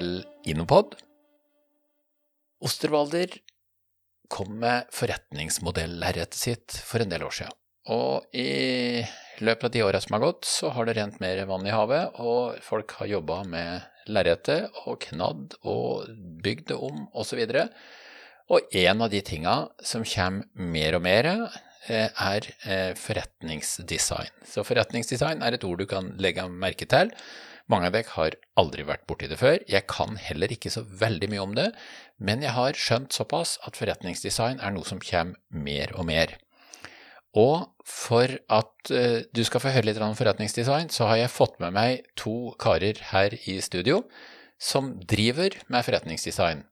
til Innopod. Osterwalder kom med forretningsmodelllerretet sitt for en del år siden. Og i løpet av de åra som har gått, så har det rent mer vann i havet, og folk har jobba med lerretet og knadd og bygd det om osv. Og en av de tinga som kommer mer og mer, eh, er eh, forretningsdesign. Så forretningsdesign er et ord du kan legge merke til. Mange av dere har aldri vært borti det før. Jeg kan heller ikke så veldig mye om det, men jeg har skjønt såpass at forretningsdesign er noe som kommer mer og mer. Og for at uh, du skal få høre litt om forretningsdesign, så har jeg fått med meg to karer her i studio som driver med forretningsdesign.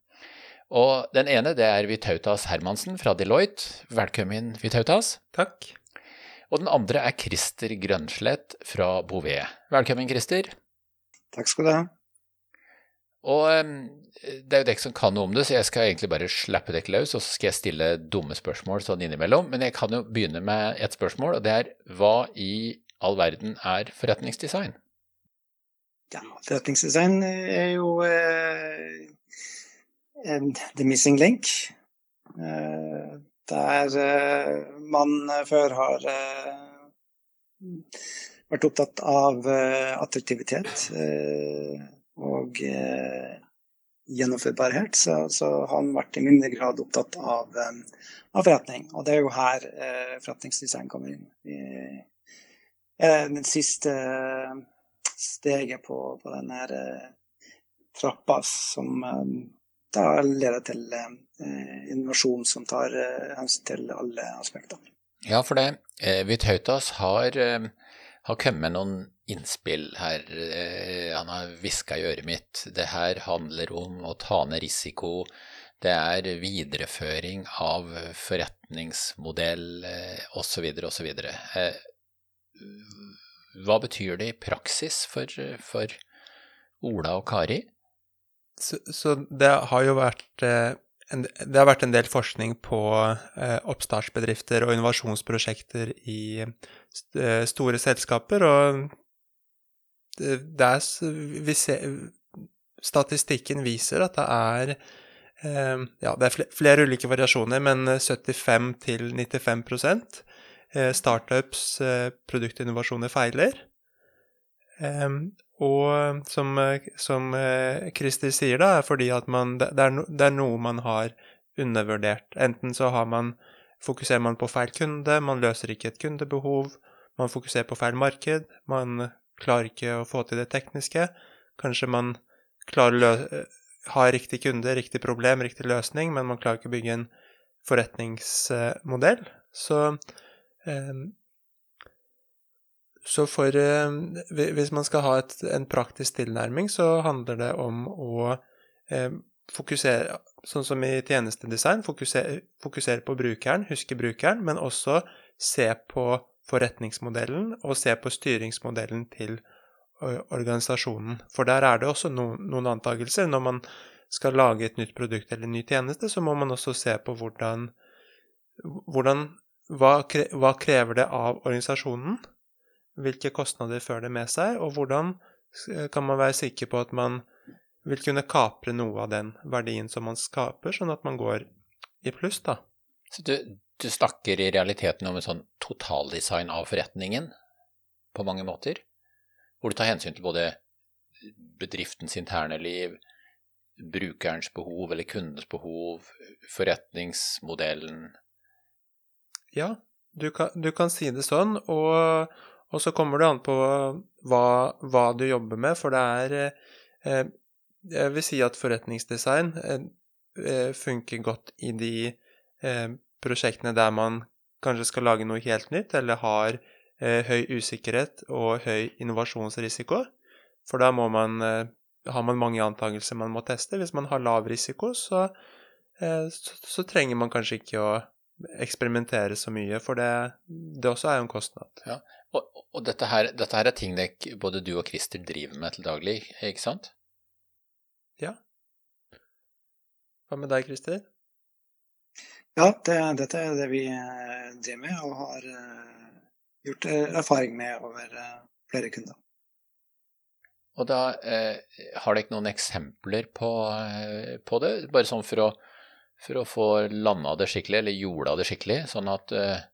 Og den ene det er Vitautas Hermansen fra Deloitte. Velkommen, Vitautas. Takk. Og den andre er Christer Grønslett fra Bouvet. Velkommen, Christer. Takk skal du ha. Og det er jo dere som kan noe om det, så jeg skal egentlig bare slappe dere løs, og så skal jeg stille dumme spørsmål sånn innimellom. Men jeg kan jo begynne med et spørsmål, og det er hva i all verden er forretningsdesign? Ja, forretningsdesign er jo eh, the missing link. Eh, der eh, man før har eh, vært opptatt av uh, attraktivitet uh, og uh, gjennomførbarhet, så, så, har han vært i mindre grad opptatt av, av forretning. Og det er jo her forretningsdesign kommer inn. I, det siste steget på, på denne trappa som da leder til innovasjon som tar hensyn til alle aspekter. Ja, for det. Vitautas har har kommet noen innspill her. Eh, han har hviska i øret mitt. Det her handler om å ta ned risiko. Det er videreføring av forretningsmodell osv. osv. Eh, hva betyr det i praksis for, for Ola og Kari? Så, så, det har jo vært eh, det har vært en del forskning på eh, oppstartsbedrifter og innovasjonsprosjekter i eh, store selskaper, og det, er vi ser, Statistikken viser at det er eh, Ja, det er flere, ulike variasjoner, men 75-95 eh, startups produktinnovasjoner feiler. Og som, som eh, Christer sier, da, er fordi at man, det, er no, det er noe man har undervurdert. Enten så har man, fokuserer man på feil kunde, man løser ikke et kundebehov, man fokuserer på feil marked, man klarer ikke å få til det tekniske. Kanskje man klarer å ha riktig kunde, riktig problem, riktig løsning, men man klarer ikke å bygge en forretningsmodell. Så eh, så for eh, Hvis man skal ha et, en praktisk tilnærming, så handler det om å eh, fokusere Sånn som i tjenestedesign, fokusere, fokusere på brukeren, huske brukeren, men også se på forretningsmodellen og se på styringsmodellen til organisasjonen. For der er det også no, noen antakelser. Når man skal lage et nytt produkt eller en ny tjeneste, så må man også se på hvordan, hvordan hva, hva krever det av organisasjonen? Hvilke kostnader fører det med seg, og hvordan kan man være sikker på at man vil kunne kapre noe av den verdien som man skaper, sånn at man går i pluss, da. Så du, du snakker i realiteten om en sånn totaldesign av forretningen på mange måter? Hvor du tar hensyn til både bedriftens interne liv, brukerens behov eller kundens behov, forretningsmodellen Ja, du kan, du kan si det sånn, og og så kommer det an på hva, hva du jobber med, for det er eh, Jeg vil si at forretningsdesign eh, eh, funker godt i de eh, prosjektene der man kanskje skal lage noe helt nytt, eller har eh, høy usikkerhet og høy innovasjonsrisiko. For da man, eh, har man mange antakelser man må teste. Hvis man har lav risiko, så, så, så trenger man kanskje ikke å eksperimentere så mye, for det, det også er jo en kostnad. Ja, Og, og dette, her, dette, her, er ting dere, både du og Christer driver med til daglig, ikke sant? Ja. Hva med deg, Christer? Ja, det, dette er det vi eh, driver med og har uh, gjort uh, erfaring med over uh, flere kunder. Og da eh, har dere noen eksempler på, eh, på, det, bare sånn for å, for å få landa det skikkelig, eller jorda det skikkelig, sånn at eh,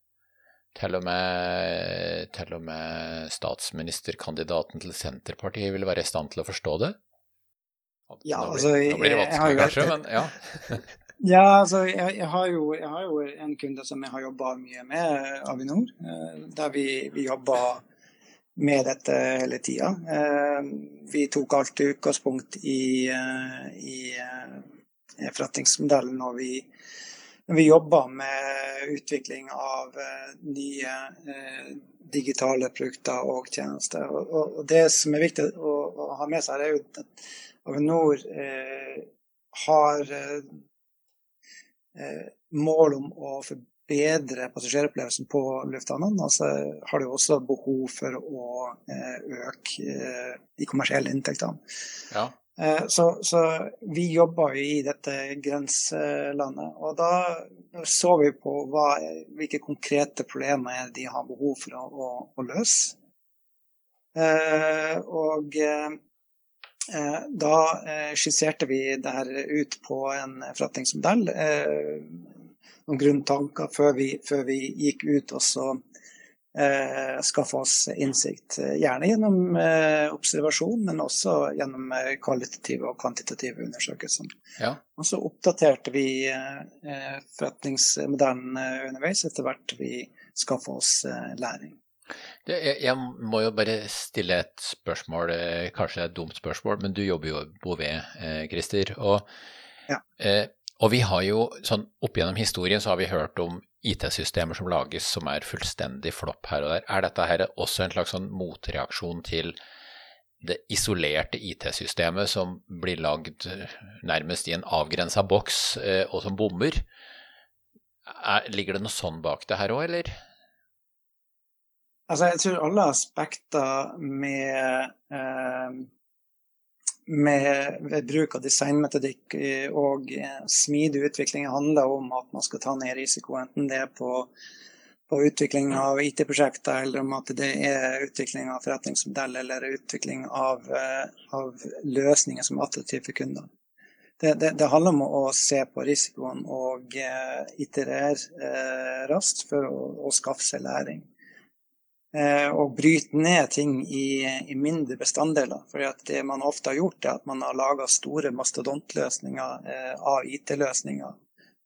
til, og med, til og med statsministerkandidaten til Senterpartiet vil være i stand til å forstå det? Ja, nå, blir, altså, nå blir det vanskelig, kanskje, men ja. Ja, altså jeg, jeg, har jo, jeg, har jo, en kunde som jeg har jobba mye med, Avinor. Der vi, vi jobba med dette hele tida. Eh, vi tok alltid utgangspunkt i, eh, i eh, forretningsmodellen når vi, vi jobber med utvikling av nye digitale produkter og tjenester. Og, det som er viktig å, ha med seg, er at Avinor har mål om å forbedre bedre passasjeropplevelsen på lufthavnene. Altså har de også behov for å eh, øke eh, de kommersielle inntektene. Ja. Eh, så, så, vi jobba jo i dette grenselandet. Og da så vi på hva, hvilke konkrete problemer de har behov for å, å, å løse. Og da skisserte vi det her ut på en forretningsmodell noen grunntanker før vi, før vi gikk ut og så eh, skaffa oss innsikt. Gjerne gjennom eh, observasjon, men også gjennom eh, kvalitative og kvantitative undersøkelser. Ja. Og så oppdaterte vi eh, forretningsmodellen eh, underveis etter hvert vi skaffa oss eh, læring. Det, jeg, jeg, må jo bare stille et spørsmål, eh, kanskje et dumt spørsmål, men du jobber jo på Bouvet, Christer. og ja. eh, og vi har jo, sånn opp gjennom historien så har vi hørt om IT-systemer som lages som er fullstendig flopp her og der. Er dette her også en slags sånn motreaksjon til det isolerte IT-systemet som blir lagd nærmest i en avgrensa boks, eh, og som bommer? Er, ligger det noe sånn bak det her òg, eller? Altså, jeg tror alle aspekter med eh, med, ved bruk av designmetodikk eh, og eh, smidig utvikling handler om at man skal ta ned risiko, enten det er på, på utvikling av IT-prosjekter, eller om at det er utvikling av forretningsmodell eller utvikling av, eh, av løsninger som er attraktive for kundene. Det, det, det, handler om å se på risikoen og iterere raskt for å, å skaffe seg læring og eh, bryte ned ting i, i mindre bestanddeler. For det man ofte har gjort, er at man har laga store mastodontløsninger eh, av IT-løsninger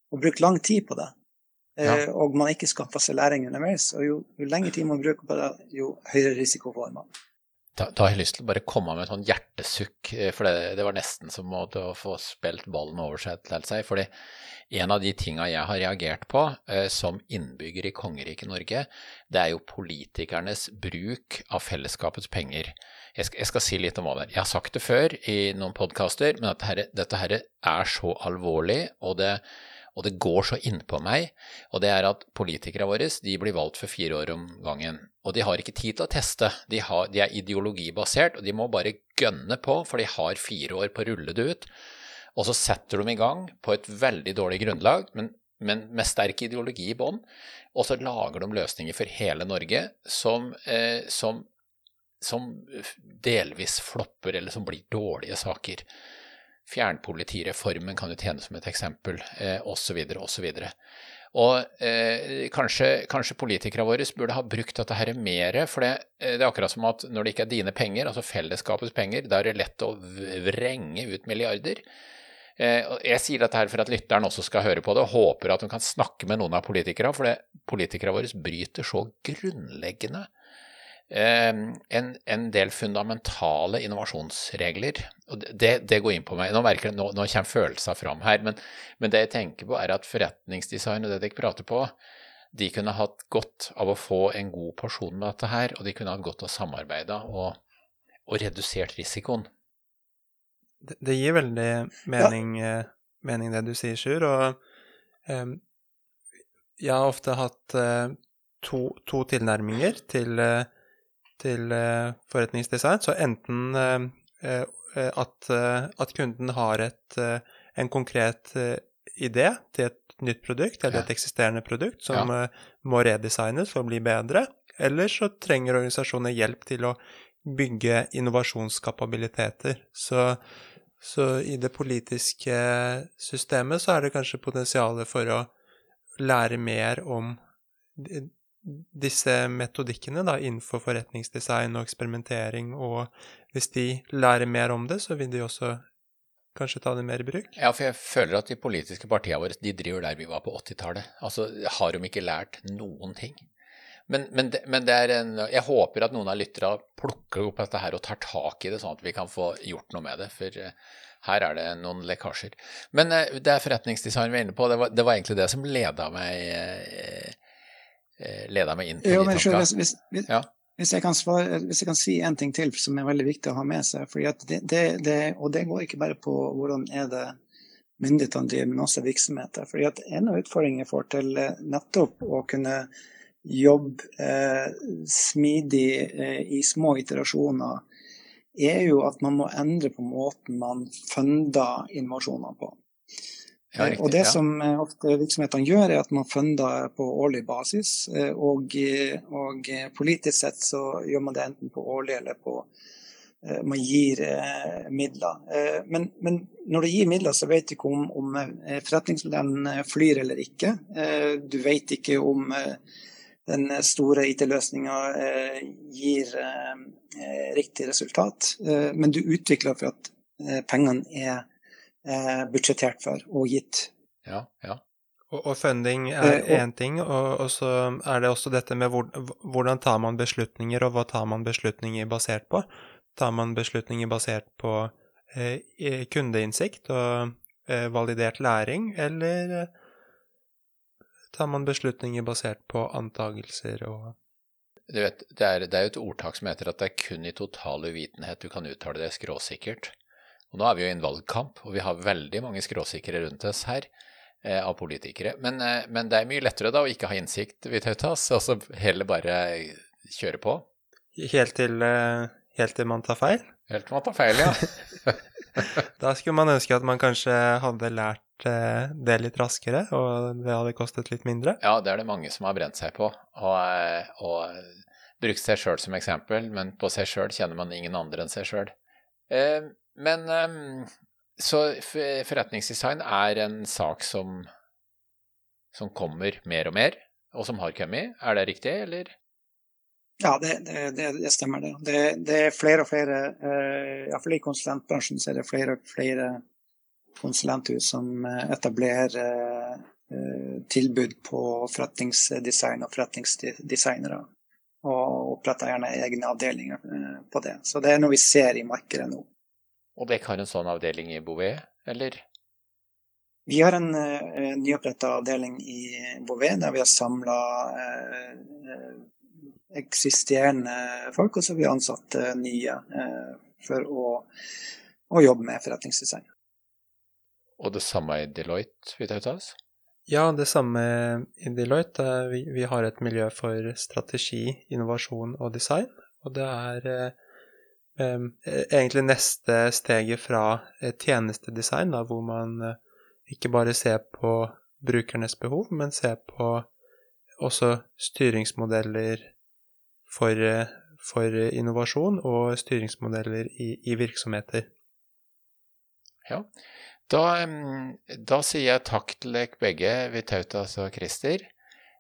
og brukt lang tid på det. Eh, ja. Og man ikke skaffer seg læring underveis. Og jo, jo lengre tid man bruker på det, jo høyere risiko får man. Da, da, har jeg lyst til å bare komme med et sånn hjertesukk, eh, for det, det var nesten som å, å få spilt ballen over seg til seg. fordi en av de tinga jeg har reagert på eh, som innbygger i kongeriket Norge, det er jo politikernes bruk av fellesskapets penger. Jeg skal, jeg skal, si litt om hva det er. Jeg har sagt det før i noen podkaster, men dette, her, dette her er så alvorlig, og det, og det går så innpå meg. Og det er at politikerne våre de blir valgt for fire år om gangen. Og de har ikke tid til å teste. De, har, de er ideologibasert, og de må bare gønne på, for de har fire år på å rulle det ut. Og så setter de i gang på et veldig dårlig grunnlag, men, men med sterk ideologi i bånn. Og så lager de løsninger for hele Norge som, eh, som, som, delvis flopper, eller som blir dårlige saker. Fjernpolitireformen kan jo tjene som et eksempel, eh, osv., osv. Og eh, kanskje, kanskje politikerne våre burde ha brukt dette her mer, for det, eh, det, er akkurat som at når det ikke er dine penger, altså fellesskapets penger, da er det lett å vrenge ut milliarder. Eh, jeg sier dette her for at lytteren også skal høre på det, og håper at hun kan snakke med noen av politikerne, for politikerne våre bryter så grunnleggende en, en, del fundamentale innovasjonsregler. og Det, det går inn på meg. Nå, merker, nå, nå kommer følelsene fram her, men, men, det jeg tenker på, er at forretningsdesign og det dere prater på, de kunne hatt godt av å få en god porsjon med dette her, og de kunne hatt godt av å samarbeide og, og redusert risikoen. Det, det gir veldig mening, ja. Eh, mening, det du sier, Sjur. Og um, jeg har ofte hatt uh, to, to, tilnærminger til, uh, til uh, forretningsdesign. Så enten at, at, kunden har et, en konkret idé til et nytt produkt eller et eksisterende produkt som ja. må redesignes for å bli bedre. Eller så trenger organisasjoner hjelp til å bygge innovasjonskapabiliteter. Så, så i det politiske systemet så er det kanskje potensialet for å lære mer om disse metodikkene da, innenfor forretningsdesign og eksperimentering, og hvis de lærer mer om det, så vil de også kanskje ta det mer i bruk? Ja, for jeg føler at de politiske partiene våre de driver der vi var på 80-tallet. Altså, har de ikke lært noen ting? Men, men, men en, jeg håper at noen av lytterne plukker opp dette her og tar tak i det, sånn at vi kan få gjort noe med det. For uh, her er det noen lekkasjer. Men uh, det er forretningsdesign vi er inne på. Det var, det var egentlig det som leda meg, uh, leda meg inn på jo, de tankene. Hvis, hvis, ja. hvis, jeg svare, hvis, jeg kan si en ting til som er veldig viktig å ha med seg, det, det, og det går ikke bare på hvordan er det myndighetene driver, men også virksomheter. Fordi at En av utfordringene jeg får til nettopp å kunne jobbe eh, smidig eh, i små iterasjoner, er jo at man må endre på måten man funder innovasjoner på. Ja, riktig, og det ja. som eh, ofte virksomhetene gjør, er at man funder på årlig basis. Eh, og, og, politisk sett så gjør man det enten på årlig eller på eh, man gir eh, midler. Men, men, når du gir midler, så vet du ikke om, om forretningsmodellen flyr eller ikke. Du vet ikke om den store IT-løsninga eh, gir eh, riktig resultat. Eh, men du utvikler for at pengene er budsjettert for og gitt. Ja, ja. Og, og funding er én ting, og, og, så er det også dette med hvor, hvordan tar man beslutninger, og hva tar man beslutninger basert på? Tar man beslutninger basert på eh, kundeinnsikt og eh, validert læring, eller tar man beslutninger basert på antagelser og Du vet, det er, det er jo et ordtak som heter at det er kun i total uvitenhet du kan uttale det skråsikkert. Og nå er vi jo i en valgkamp, og vi har veldig mange skråsikre rundt oss her eh, av politikere. Men, eh, men, det er mye lettere da å ikke ha innsikt, vi Tautas, og så heller bare kjøre på. Helt til, eh, helt til man tar feil? Helt til man tar feil, ja. da skulle man ønske at man kanskje hadde lært Eh, det litt raskere, og det hadde kostet litt mindre? Ja, det er det mange som har brent seg på, og, eh, og brukt seg sjøl som eksempel, men på seg sjøl kjenner man ingen andre enn seg sjøl. Eh, men så forretningsdesign er en sak som, som kommer mer og mer, og som har kommet. Er det riktig, eller? Ja, det, det, det stemmer, det. det. er flere og flere, iallfall i konsulentbransjen, så er det flere og flere konsulenthus som eh, etablerer eh, tilbud på forretningsdesign og forretningsdesignere. Og oppretter gjerne egne avdelinger eh, på det. Så det er noe vi ser i markedet nå. Og dere har en sånn avdeling i Bouvet, eller? Vi har en, en nyoppretta avdeling i Bouvet der vi har samla eh, eksisterende folk, og så har vi ansatt nye eh, for å, å, jobbe med forretningsdesign. Og det samme i Deloitte, vil jeg ta oss? Ja, det samme i Deloitte. Vi, vi, har et miljø for strategi, innovasjon og design. Og det er eh, egentlig neste steget fra tjenestedesign, da, hvor man eh, ikke bare ser på brukernes behov, men ser på også styringsmodeller for, for innovasjon og styringsmodeller i, i virksomheter. Ja, da, da, sier jeg takk til dere begge, Vitautas og Christer.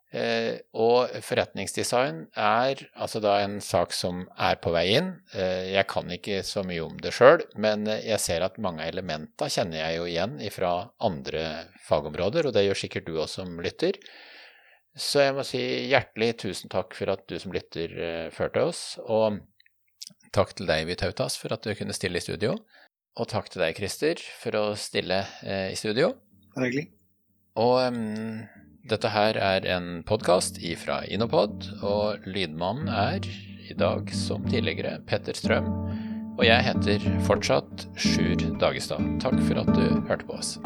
Eh, og forretningsdesign er altså da en sak som er på vei inn. Eh, jeg kan ikke så mye om det sjøl, men jeg ser at mange av elementene kjenner jeg jo igjen fra andre fagområder, og det gjør sikkert du også som lytter. Så jeg må si hjertelig tusen takk for at du som lytter eh, førte oss, og takk til deg, Vitautas, for at du kunne stille i studio. Og takk til deg, Christer, for å stille eh, i studio. Hyggelig. Og um, dette her er en podkast ifra Inopod, og lydmannen er i dag som tidligere Petter Strøm. Og jeg heter fortsatt Sjur Dagestad. Takk for at du hørte på oss.